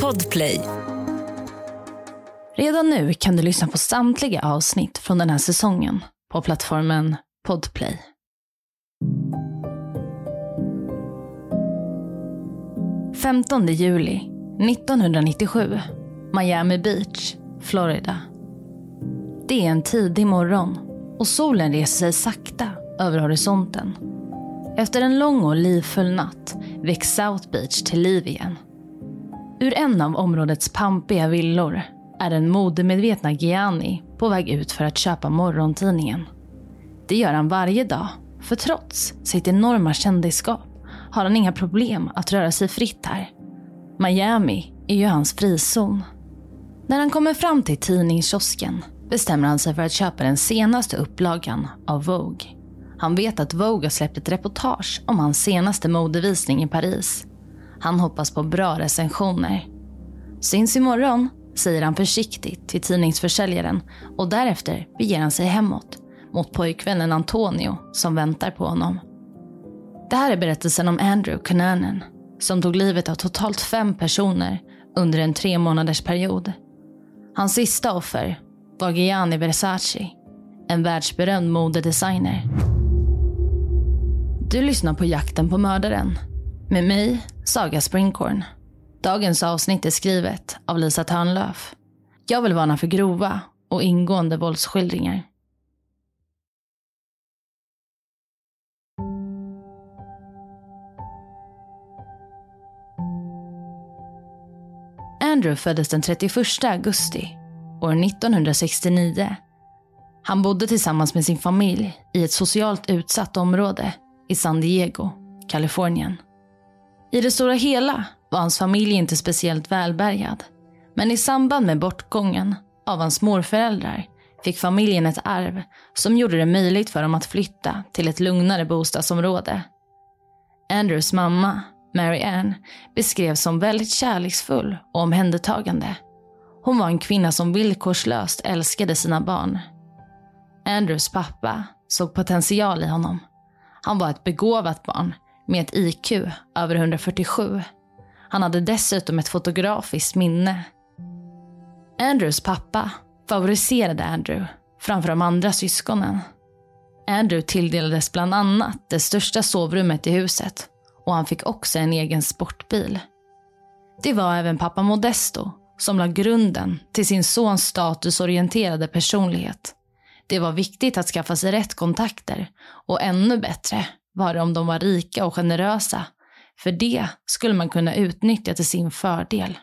Podplay. Redan nu kan du lyssna på samtliga avsnitt från den här säsongen på plattformen Podplay. –15 juli 1997. Miami Beach, Florida. Det är en tidig morgon och solen reser sig sakta över horisonten. Efter en lång och livfull natt väcks South Beach till liv igen. Ur en av områdets pampiga villor är den modemedvetna Gianni på väg ut för att köpa morgontidningen. Det gör han varje dag, för trots sitt enorma kändisskap har han inga problem att röra sig fritt här. Miami är ju hans frizon. När han kommer fram till tidningskiosken bestämmer han sig för att köpa den senaste upplagan av Vogue. Han vet att Vogue har släppt ett reportage om hans senaste modevisning i Paris. Han hoppas på bra recensioner. Syns imorgon, säger han försiktigt till tidningsförsäljaren och därefter beger han sig hemåt mot pojkvännen Antonio som väntar på honom. Det här är berättelsen om Andrew Cunanan som tog livet av totalt fem personer under en tre månaders period. Hans sista offer var Gianni Versace, en världsberömd modedesigner. Du lyssnar på Jakten på mördaren med mig, Saga Springhorn. Dagens avsnitt är skrivet av Lisa Törnlöf. Jag vill varna för grova och ingående våldsskildringar. Andrew föddes den 31 augusti år 1969. Han bodde tillsammans med sin familj i ett socialt utsatt område i San Diego, Kalifornien. I det stora hela var hans familj inte speciellt välbärgad. Men i samband med bortgången av hans morföräldrar fick familjen ett arv som gjorde det möjligt för dem att flytta till ett lugnare bostadsområde. Andrews mamma, Mary Ann, beskrevs som väldigt kärleksfull och omhändertagande. Hon var en kvinna som villkorslöst älskade sina barn. Andrews pappa såg potential i honom. Han var ett begåvat barn med ett IQ över 147. Han hade dessutom ett fotografiskt minne. Andrews pappa favoriserade Andrew framför de andra syskonen. Andrew tilldelades bland annat det största sovrummet i huset och han fick också en egen sportbil. Det var även pappa Modesto som la grunden till sin sons statusorienterade personlighet. Det var viktigt att skaffa sig rätt kontakter och ännu bättre var det om de var rika och generösa. För det skulle man kunna utnyttja till sin fördel.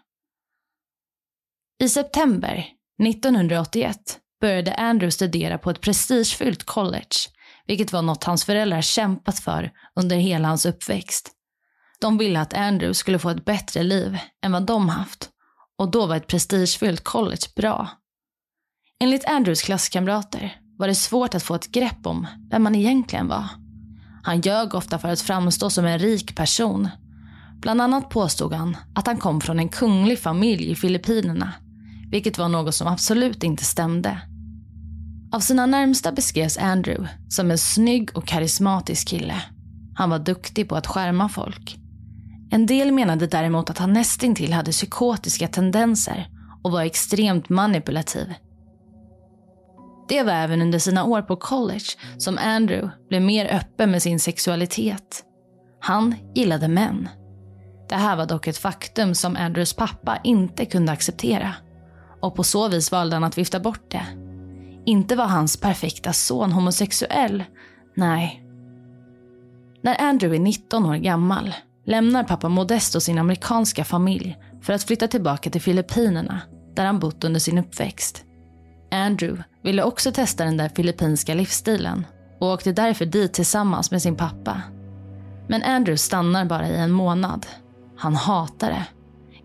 I september 1981 började Andrew studera på ett prestigefyllt college, vilket var något hans föräldrar kämpat för under hela hans uppväxt. De ville att Andrew skulle få ett bättre liv än vad de haft och då var ett prestigefyllt college bra. Enligt Andrews klasskamrater var det svårt att få ett grepp om vem han egentligen var. Han ljög ofta för att framstå som en rik person. Bland annat påstod han att han kom från en kunglig familj i Filippinerna, vilket var något som absolut inte stämde. Av sina närmsta beskrevs Andrew som en snygg och karismatisk kille. Han var duktig på att skärma folk. En del menade däremot att han nästintill hade psykotiska tendenser och var extremt manipulativ. Det var även under sina år på college som Andrew blev mer öppen med sin sexualitet. Han gillade män. Det här var dock ett faktum som Andrews pappa inte kunde acceptera. Och på så vis valde han att vifta bort det. Inte var hans perfekta son homosexuell. Nej. När Andrew är 19 år gammal lämnar pappa Modesto sin amerikanska familj för att flytta tillbaka till Filippinerna där han bott under sin uppväxt. Andrew ville också testa den där filippinska livsstilen och åkte därför dit tillsammans med sin pappa. Men Andrew stannar bara i en månad. Han hatar det.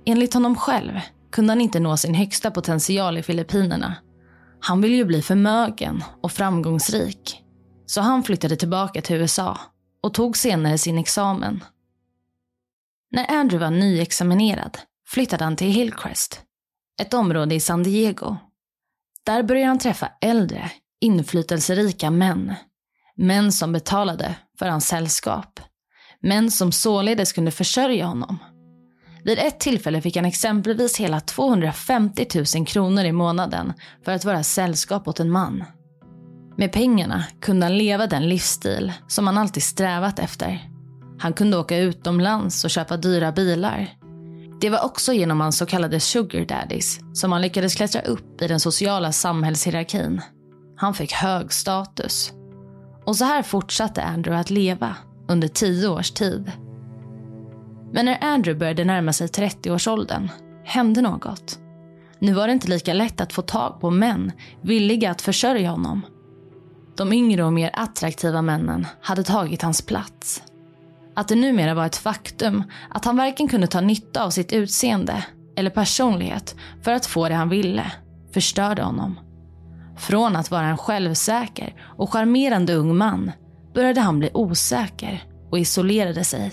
Enligt honom själv kunde han inte nå sin högsta potential i Filippinerna. Han ville ju bli förmögen och framgångsrik. Så han flyttade tillbaka till USA och tog senare sin examen. När Andrew var nyexaminerad flyttade han till Hillcrest, ett område i San Diego där började han träffa äldre, inflytelserika män. Män som betalade för hans sällskap. Män som således kunde försörja honom. Vid ett tillfälle fick han exempelvis hela 250 000 kronor i månaden för att vara sällskap åt en man. Med pengarna kunde han leva den livsstil som han alltid strävat efter. Han kunde åka utomlands och köpa dyra bilar. Det var också genom hans så kallade sugar daddies som han lyckades klättra upp i den sociala samhällshierarkin. Han fick hög status. Och så här fortsatte Andrew att leva under tio års tid. Men när Andrew började närma sig 30-årsåldern hände något. Nu var det inte lika lätt att få tag på män villiga att försörja honom. De yngre och mer attraktiva männen hade tagit hans plats. Att det numera var ett faktum att han varken kunde ta nytta av sitt utseende eller personlighet för att få det han ville förstörde honom. Från att vara en självsäker och charmerande ung man började han bli osäker och isolerade sig.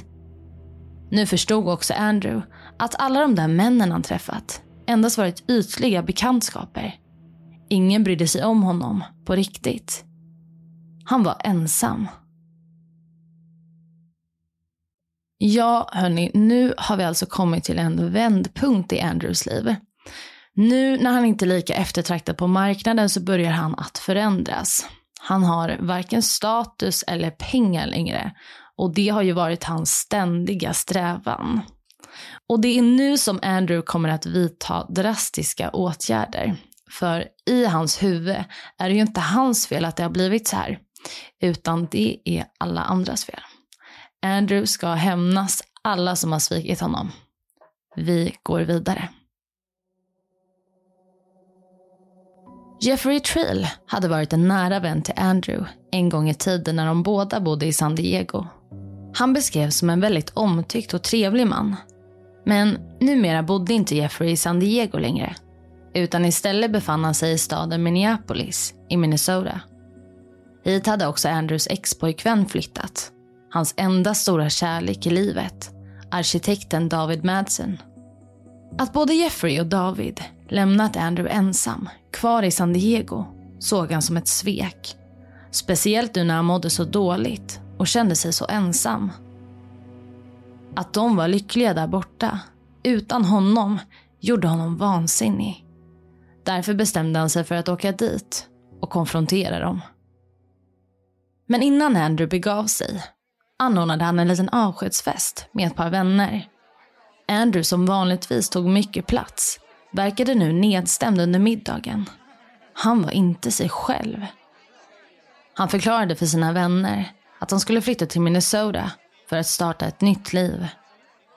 Nu förstod också Andrew att alla de där männen han träffat endast varit ytliga bekantskaper. Ingen brydde sig om honom på riktigt. Han var ensam. Ja, hörni, nu har vi alltså kommit till en vändpunkt i Andrews liv. Nu när han inte är lika eftertraktad på marknaden så börjar han att förändras. Han har varken status eller pengar längre och det har ju varit hans ständiga strävan. Och det är nu som Andrew kommer att vidta drastiska åtgärder. För i hans huvud är det ju inte hans fel att det har blivit så här, utan det är alla andras fel. Andrew ska hämnas alla som har svikit honom. Vi går vidare. Jeffrey Trill hade varit en nära vän till Andrew en gång i tiden när de båda bodde i San Diego. Han beskrevs som en väldigt omtyckt och trevlig man. Men numera bodde inte Jeffrey i San Diego längre. Utan istället befann han sig i staden Minneapolis i Minnesota. Hit hade också Andrews expojkvän flyttat. Hans enda stora kärlek i livet, arkitekten David Madsen. Att både Jeffrey och David lämnat Andrew ensam, kvar i San Diego, såg han som ett svek. Speciellt nu när han mådde så dåligt och kände sig så ensam. Att de var lyckliga där borta, utan honom, gjorde honom vansinnig. Därför bestämde han sig för att åka dit och konfrontera dem. Men innan Andrew begav sig anordnade han en liten avskedsfest med ett par vänner. Andrew som vanligtvis tog mycket plats verkade nu nedstämd under middagen. Han var inte sig själv. Han förklarade för sina vänner att han skulle flytta till Minnesota för att starta ett nytt liv.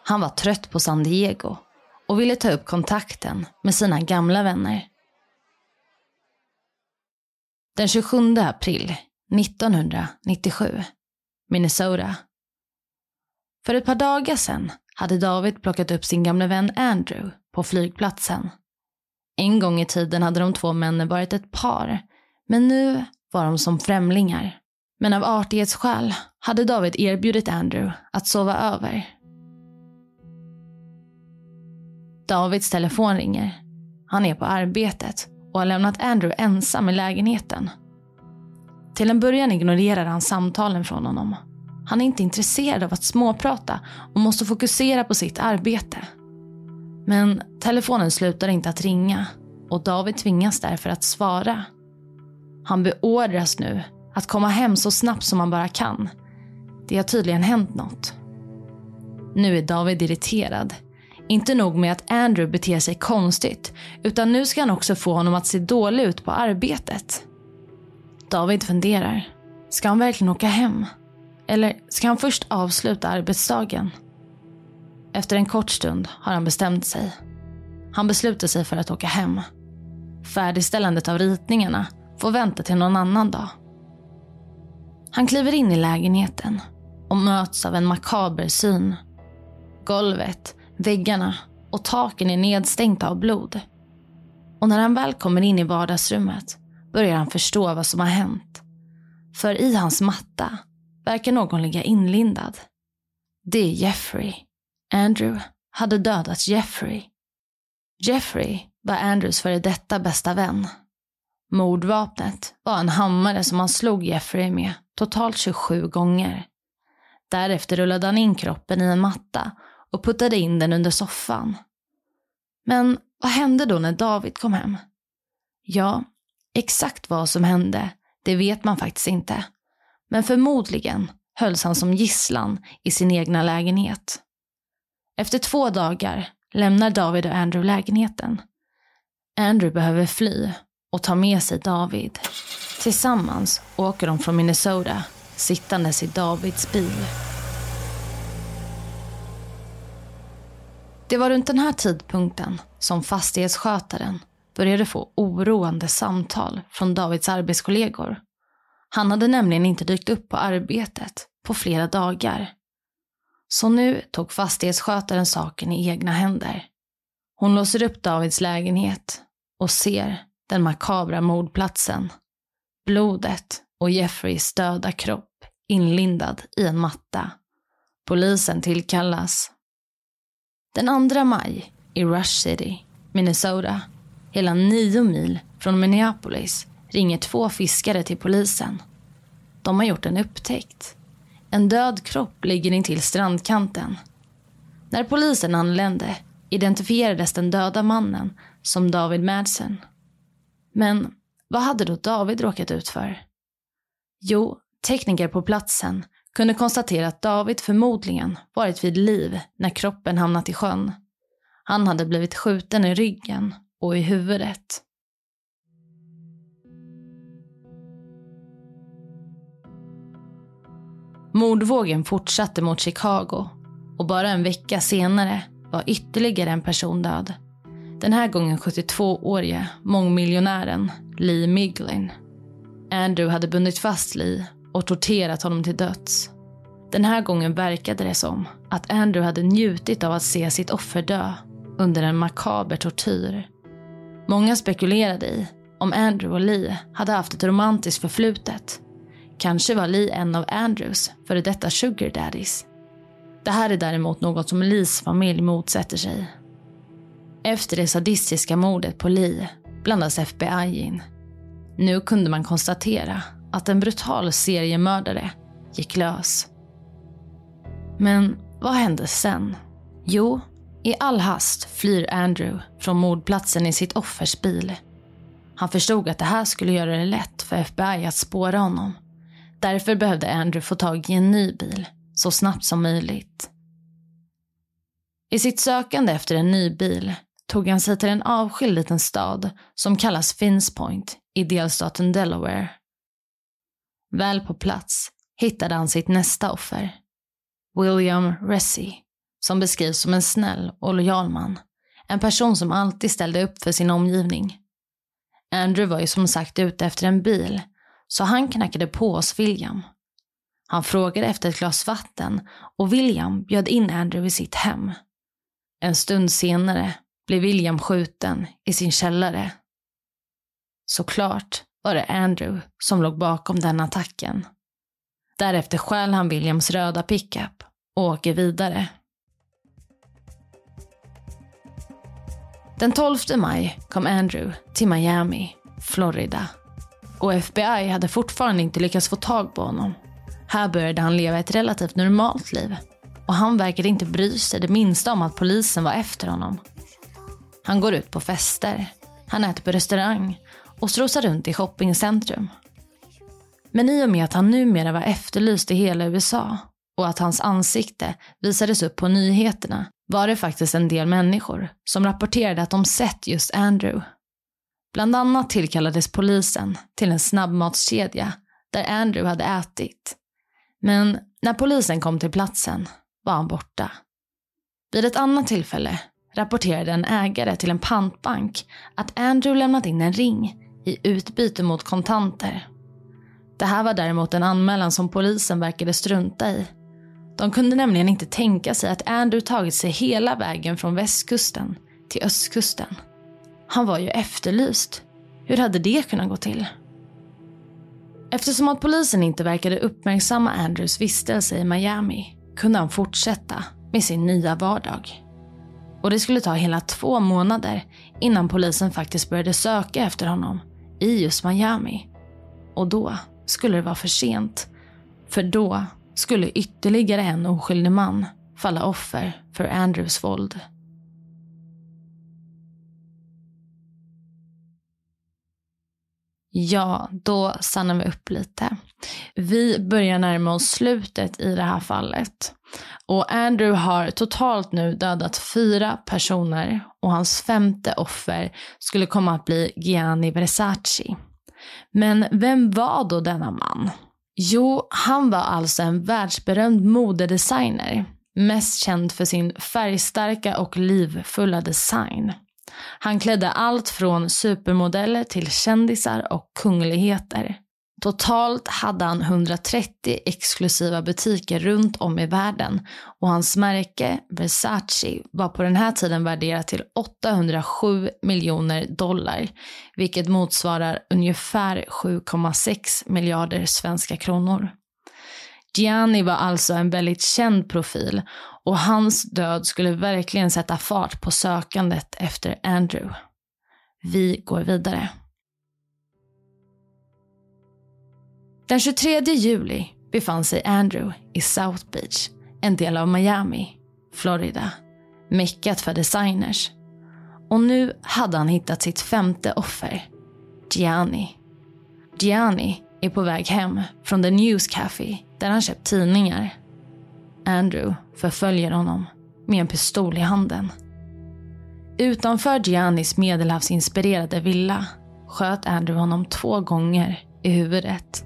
Han var trött på San Diego och ville ta upp kontakten med sina gamla vänner. Den 27 april 1997, Minnesota. För ett par dagar sedan hade David plockat upp sin gamla vän Andrew på flygplatsen. En gång i tiden hade de två männen varit ett par, men nu var de som främlingar. Men av artighetsskäl hade David erbjudit Andrew att sova över. Davids telefon ringer. Han är på arbetet och har lämnat Andrew ensam i lägenheten. Till en början ignorerar han samtalen från honom. Han är inte intresserad av att småprata och måste fokusera på sitt arbete. Men telefonen slutar inte att ringa och David tvingas därför att svara. Han beordras nu att komma hem så snabbt som han bara kan. Det har tydligen hänt något. Nu är David irriterad. Inte nog med att Andrew beter sig konstigt, utan nu ska han också få honom att se dålig ut på arbetet. David funderar. Ska han verkligen åka hem? Eller ska han först avsluta arbetsdagen? Efter en kort stund har han bestämt sig. Han beslutar sig för att åka hem. Färdigställandet av ritningarna får vänta till någon annan dag. Han kliver in i lägenheten och möts av en makaber syn. Golvet, väggarna och taken är nedstänkta av blod. Och när han väl kommer in i vardagsrummet börjar han förstå vad som har hänt. För i hans matta verkar någon ligga inlindad. Det är Jeffrey. Andrew hade dödat Jeffrey. Jeffrey var Andrews före detta bästa vän. Mordvapnet var en hammare som han slog Jeffrey med totalt 27 gånger. Därefter rullade han in kroppen i en matta och puttade in den under soffan. Men vad hände då när David kom hem? Ja, exakt vad som hände, det vet man faktiskt inte. Men förmodligen hölls han som gisslan i sin egna lägenhet. Efter två dagar lämnar David och Andrew lägenheten. Andrew behöver fly och ta med sig David. Tillsammans åker de från Minnesota sittandes i Davids bil. Det var runt den här tidpunkten som fastighetsskötaren började få oroande samtal från Davids arbetskollegor. Han hade nämligen inte dykt upp på arbetet på flera dagar. Så nu tog fastighetsskötaren saken i egna händer. Hon låser upp Davids lägenhet och ser den makabra mordplatsen. Blodet och Jeffreys döda kropp inlindad i en matta. Polisen tillkallas. Den 2 maj i Rush City, Minnesota, hela nio mil från Minneapolis, ringer två fiskare till polisen. De har gjort en upptäckt. En död kropp ligger intill strandkanten. När polisen anlände identifierades den döda mannen som David Madsen. Men vad hade då David råkat ut för? Jo, tekniker på platsen kunde konstatera att David förmodligen varit vid liv när kroppen hamnat i sjön. Han hade blivit skjuten i ryggen och i huvudet. Mordvågen fortsatte mot Chicago och bara en vecka senare var ytterligare en person död. Den här gången 72-årige mångmiljonären Lee Miglin. Andrew hade bundit fast Lee och torterat honom till döds. Den här gången verkade det som att Andrew hade njutit av att se sitt offer dö under en makaber tortyr. Många spekulerade i om Andrew och Lee hade haft ett romantiskt förflutet. Kanske var Lee en av Andrews före detta sugar daddies. Det här är däremot något som Lees familj motsätter sig. Efter det sadistiska mordet på Lee blandas FBI in. Nu kunde man konstatera att en brutal seriemördare gick lös. Men vad hände sen? Jo, i all hast flyr Andrew från mordplatsen i sitt offers bil. Han förstod att det här skulle göra det lätt för FBI att spåra honom. Därför behövde Andrew få tag i en ny bil så snabbt som möjligt. I sitt sökande efter en ny bil tog han sig till en avskild liten stad som kallas Finns Point i delstaten Delaware. Väl på plats hittade han sitt nästa offer. William Ressie som beskrivs som en snäll och lojal man. En person som alltid ställde upp för sin omgivning. Andrew var ju som sagt ute efter en bil, så han knackade på hos William. Han frågade efter ett glas vatten och William bjöd in Andrew i sitt hem. En stund senare blev William skjuten i sin källare. Såklart var det Andrew som låg bakom den attacken. Därefter stjäl han Williams röda pickup och åker vidare. Den 12 maj kom Andrew till Miami, Florida. Och FBI hade fortfarande inte lyckats få tag på honom. Här började han leva ett relativt normalt liv. Och han verkade inte bry sig det minsta om att polisen var efter honom. Han går ut på fester, han äter på restaurang och strosar runt i shoppingcentrum. Men i och med att han numera var efterlyst i hela USA och att hans ansikte visades upp på nyheterna var det faktiskt en del människor som rapporterade att de sett just Andrew. Bland annat tillkallades polisen till en snabbmatskedja där Andrew hade ätit. Men när polisen kom till platsen var han borta. Vid ett annat tillfälle rapporterade en ägare till en pantbank att Andrew lämnat in en ring i utbyte mot kontanter. Det här var däremot en anmälan som polisen verkade strunta i. De kunde nämligen inte tänka sig att Andrew tagit sig hela vägen från västkusten till östkusten. Han var ju efterlyst. Hur hade det kunnat gå till? Eftersom att polisen inte verkade uppmärksamma Andrews vistelse i Miami kunde han fortsätta med sin nya vardag. Och det skulle ta hela två månader innan polisen faktiskt började söka efter honom i just Miami. Och då skulle det vara för sent. För då skulle ytterligare en oskyldig man falla offer för Andrews våld. Ja, då stannar vi upp lite. Vi börjar närma oss slutet i det här fallet. Och Andrew har totalt nu dödat fyra personer och hans femte offer skulle komma att bli Gianni Versace. Men vem var då denna man? Jo, han var alltså en världsberömd modedesigner. Mest känd för sin färgstarka och livfulla design. Han klädde allt från supermodeller till kändisar och kungligheter. Totalt hade han 130 exklusiva butiker runt om i världen och hans märke Versace var på den här tiden värderat till 807 miljoner dollar, vilket motsvarar ungefär 7,6 miljarder svenska kronor. Gianni var alltså en väldigt känd profil och hans död skulle verkligen sätta fart på sökandet efter Andrew. Vi går vidare. Den 23 juli befann sig Andrew i South Beach, en del av Miami, Florida. Meckat för designers. Och nu hade han hittat sitt femte offer, Gianni. Gianni är på väg hem från The News Café där han köpt tidningar. Andrew förföljer honom med en pistol i handen. Utanför Giannis medelhavsinspirerade villa sköt Andrew honom två gånger i huvudet.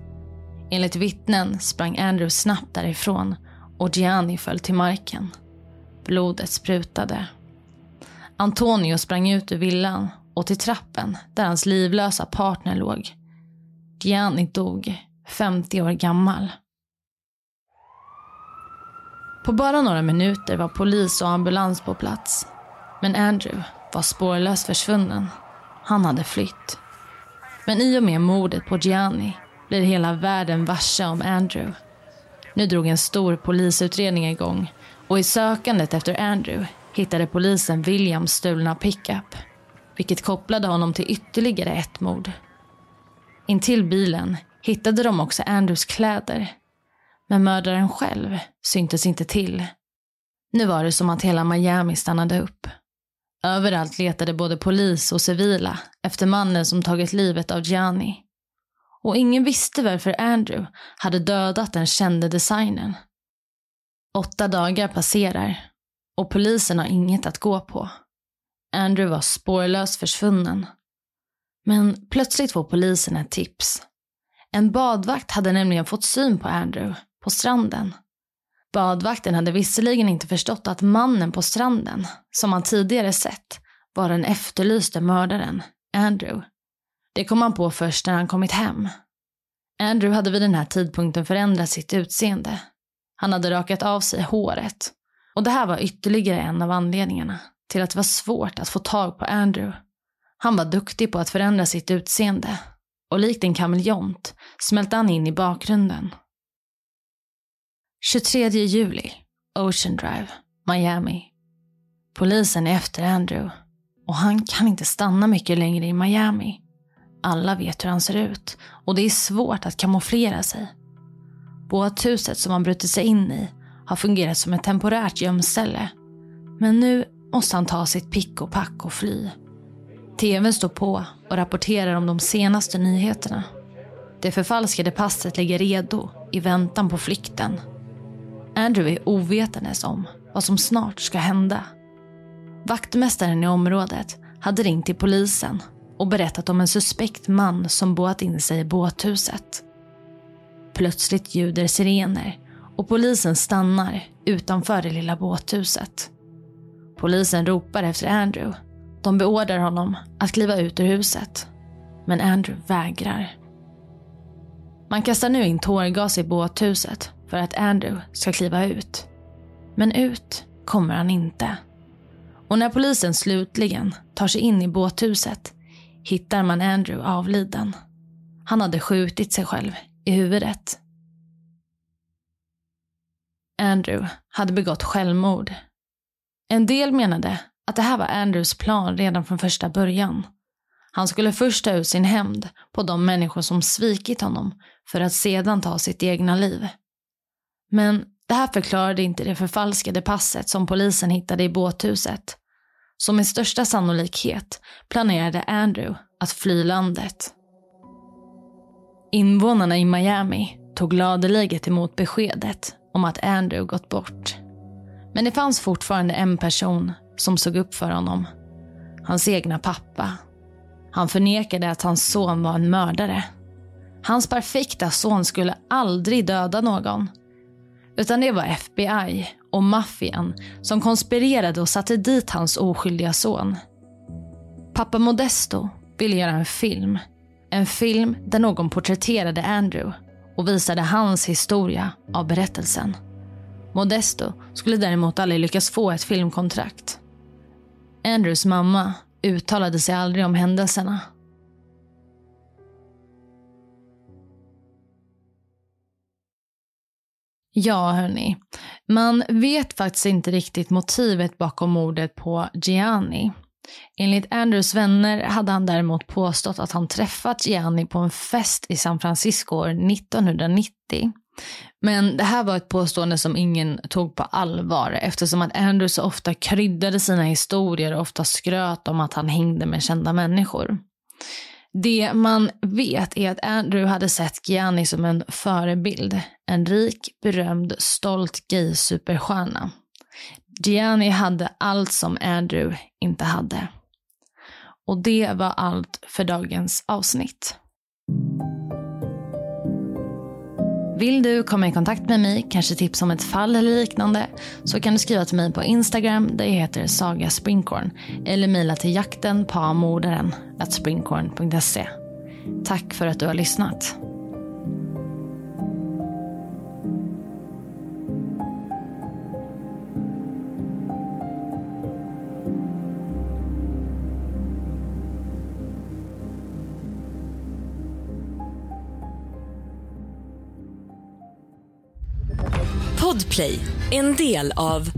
Enligt vittnen sprang Andrew snabbt därifrån och Gianni föll till marken. Blodet sprutade. Antonio sprang ut ur villan och till trappen där hans livlösa partner låg. Gianni dog, 50 år gammal. På bara några minuter var polis och ambulans på plats. Men Andrew var spårlöst försvunnen. Han hade flytt. Men i och med mordet på Gianni blir hela världen varse om Andrew. Nu drog en stor polisutredning igång och i sökandet efter Andrew hittade polisen Williams stulna pickup vilket kopplade honom till ytterligare ett mord. Intill bilen hittade de också Andrews kläder men mördaren själv syntes inte till. Nu var det som att hela Miami stannade upp. Överallt letade både polis och civila efter mannen som tagit livet av Gianni. Och ingen visste varför Andrew hade dödat den kände designern. Åtta dagar passerar och polisen har inget att gå på. Andrew var spårlöst försvunnen. Men plötsligt får polisen ett tips. En badvakt hade nämligen fått syn på Andrew på stranden. Badvakten hade visserligen inte förstått att mannen på stranden, som han tidigare sett, var den efterlyste mördaren, Andrew. Det kom han på först när han kommit hem. Andrew hade vid den här tidpunkten förändrat sitt utseende. Han hade rakat av sig håret. Och det här var ytterligare en av anledningarna till att det var svårt att få tag på Andrew. Han var duktig på att förändra sitt utseende och likt en kameleont smälte han in i bakgrunden 23 juli, Ocean Drive, Miami. Polisen är efter Andrew och han kan inte stanna mycket längre i Miami. Alla vet hur han ser ut och det är svårt att kamouflera sig. Båthuset som han brutit sig in i har fungerat som ett temporärt gömställe. Men nu måste han ta sitt pick och pack och fly. TVn står på och rapporterar om de senaste nyheterna. Det förfalskade passet ligger redo i väntan på flykten Andrew är ovetandes om vad som snart ska hända. Vaktmästaren i området hade ringt till polisen och berättat om en suspekt man som boat in sig i båthuset. Plötsligt ljuder sirener och polisen stannar utanför det lilla båthuset. Polisen ropar efter Andrew. De beordrar honom att kliva ut ur huset. Men Andrew vägrar. Man kastar nu in tårgas i båthuset för att Andrew ska kliva ut. Men ut kommer han inte. Och när polisen slutligen tar sig in i båthuset hittar man Andrew avliden. Han hade skjutit sig själv i huvudet. Andrew hade begått självmord. En del menade att det här var Andrews plan redan från första början. Han skulle först ta ut sin hämnd på de människor som svikit honom för att sedan ta sitt egna liv. Men Det här förklarade inte det förfalskade passet som polisen hittade i båthuset. Så med största sannolikhet planerade Andrew att fly landet. Invånarna i Miami tog gladeliget emot beskedet om att Andrew gått bort. Men det fanns fortfarande en person som såg upp för honom. Hans egna pappa. Han förnekade att hans son var en mördare. Hans perfekta son skulle aldrig döda någon. Utan det var FBI och maffian som konspirerade och satte dit hans oskyldiga son. Pappa Modesto ville göra en film. En film där någon porträtterade Andrew och visade hans historia av berättelsen. Modesto skulle däremot aldrig lyckas få ett filmkontrakt. Andrews mamma uttalade sig aldrig om händelserna. Ja, hörni. Man vet faktiskt inte riktigt motivet bakom mordet på Gianni. Enligt Andrews vänner hade han däremot påstått att han träffat Gianni på en fest i San Francisco år 1990. Men det här var ett påstående som ingen tog på allvar eftersom att Andrews så ofta kryddade sina historier och ofta skröt om att han hängde med kända människor. Det man vet är att Andrew hade sett Gianni som en förebild. En rik, berömd, stolt gay-superstjärna. Gianni hade allt som Andrew inte hade. Och det var allt för dagens avsnitt. Vill du komma i kontakt med mig, kanske tips om ett fall eller liknande, så kan du skriva till mig på Instagram där jag heter Saga Springkorn eller mejla till jakten på mordaren springkorn.se. Tack för att du har lyssnat. Podplay, en del av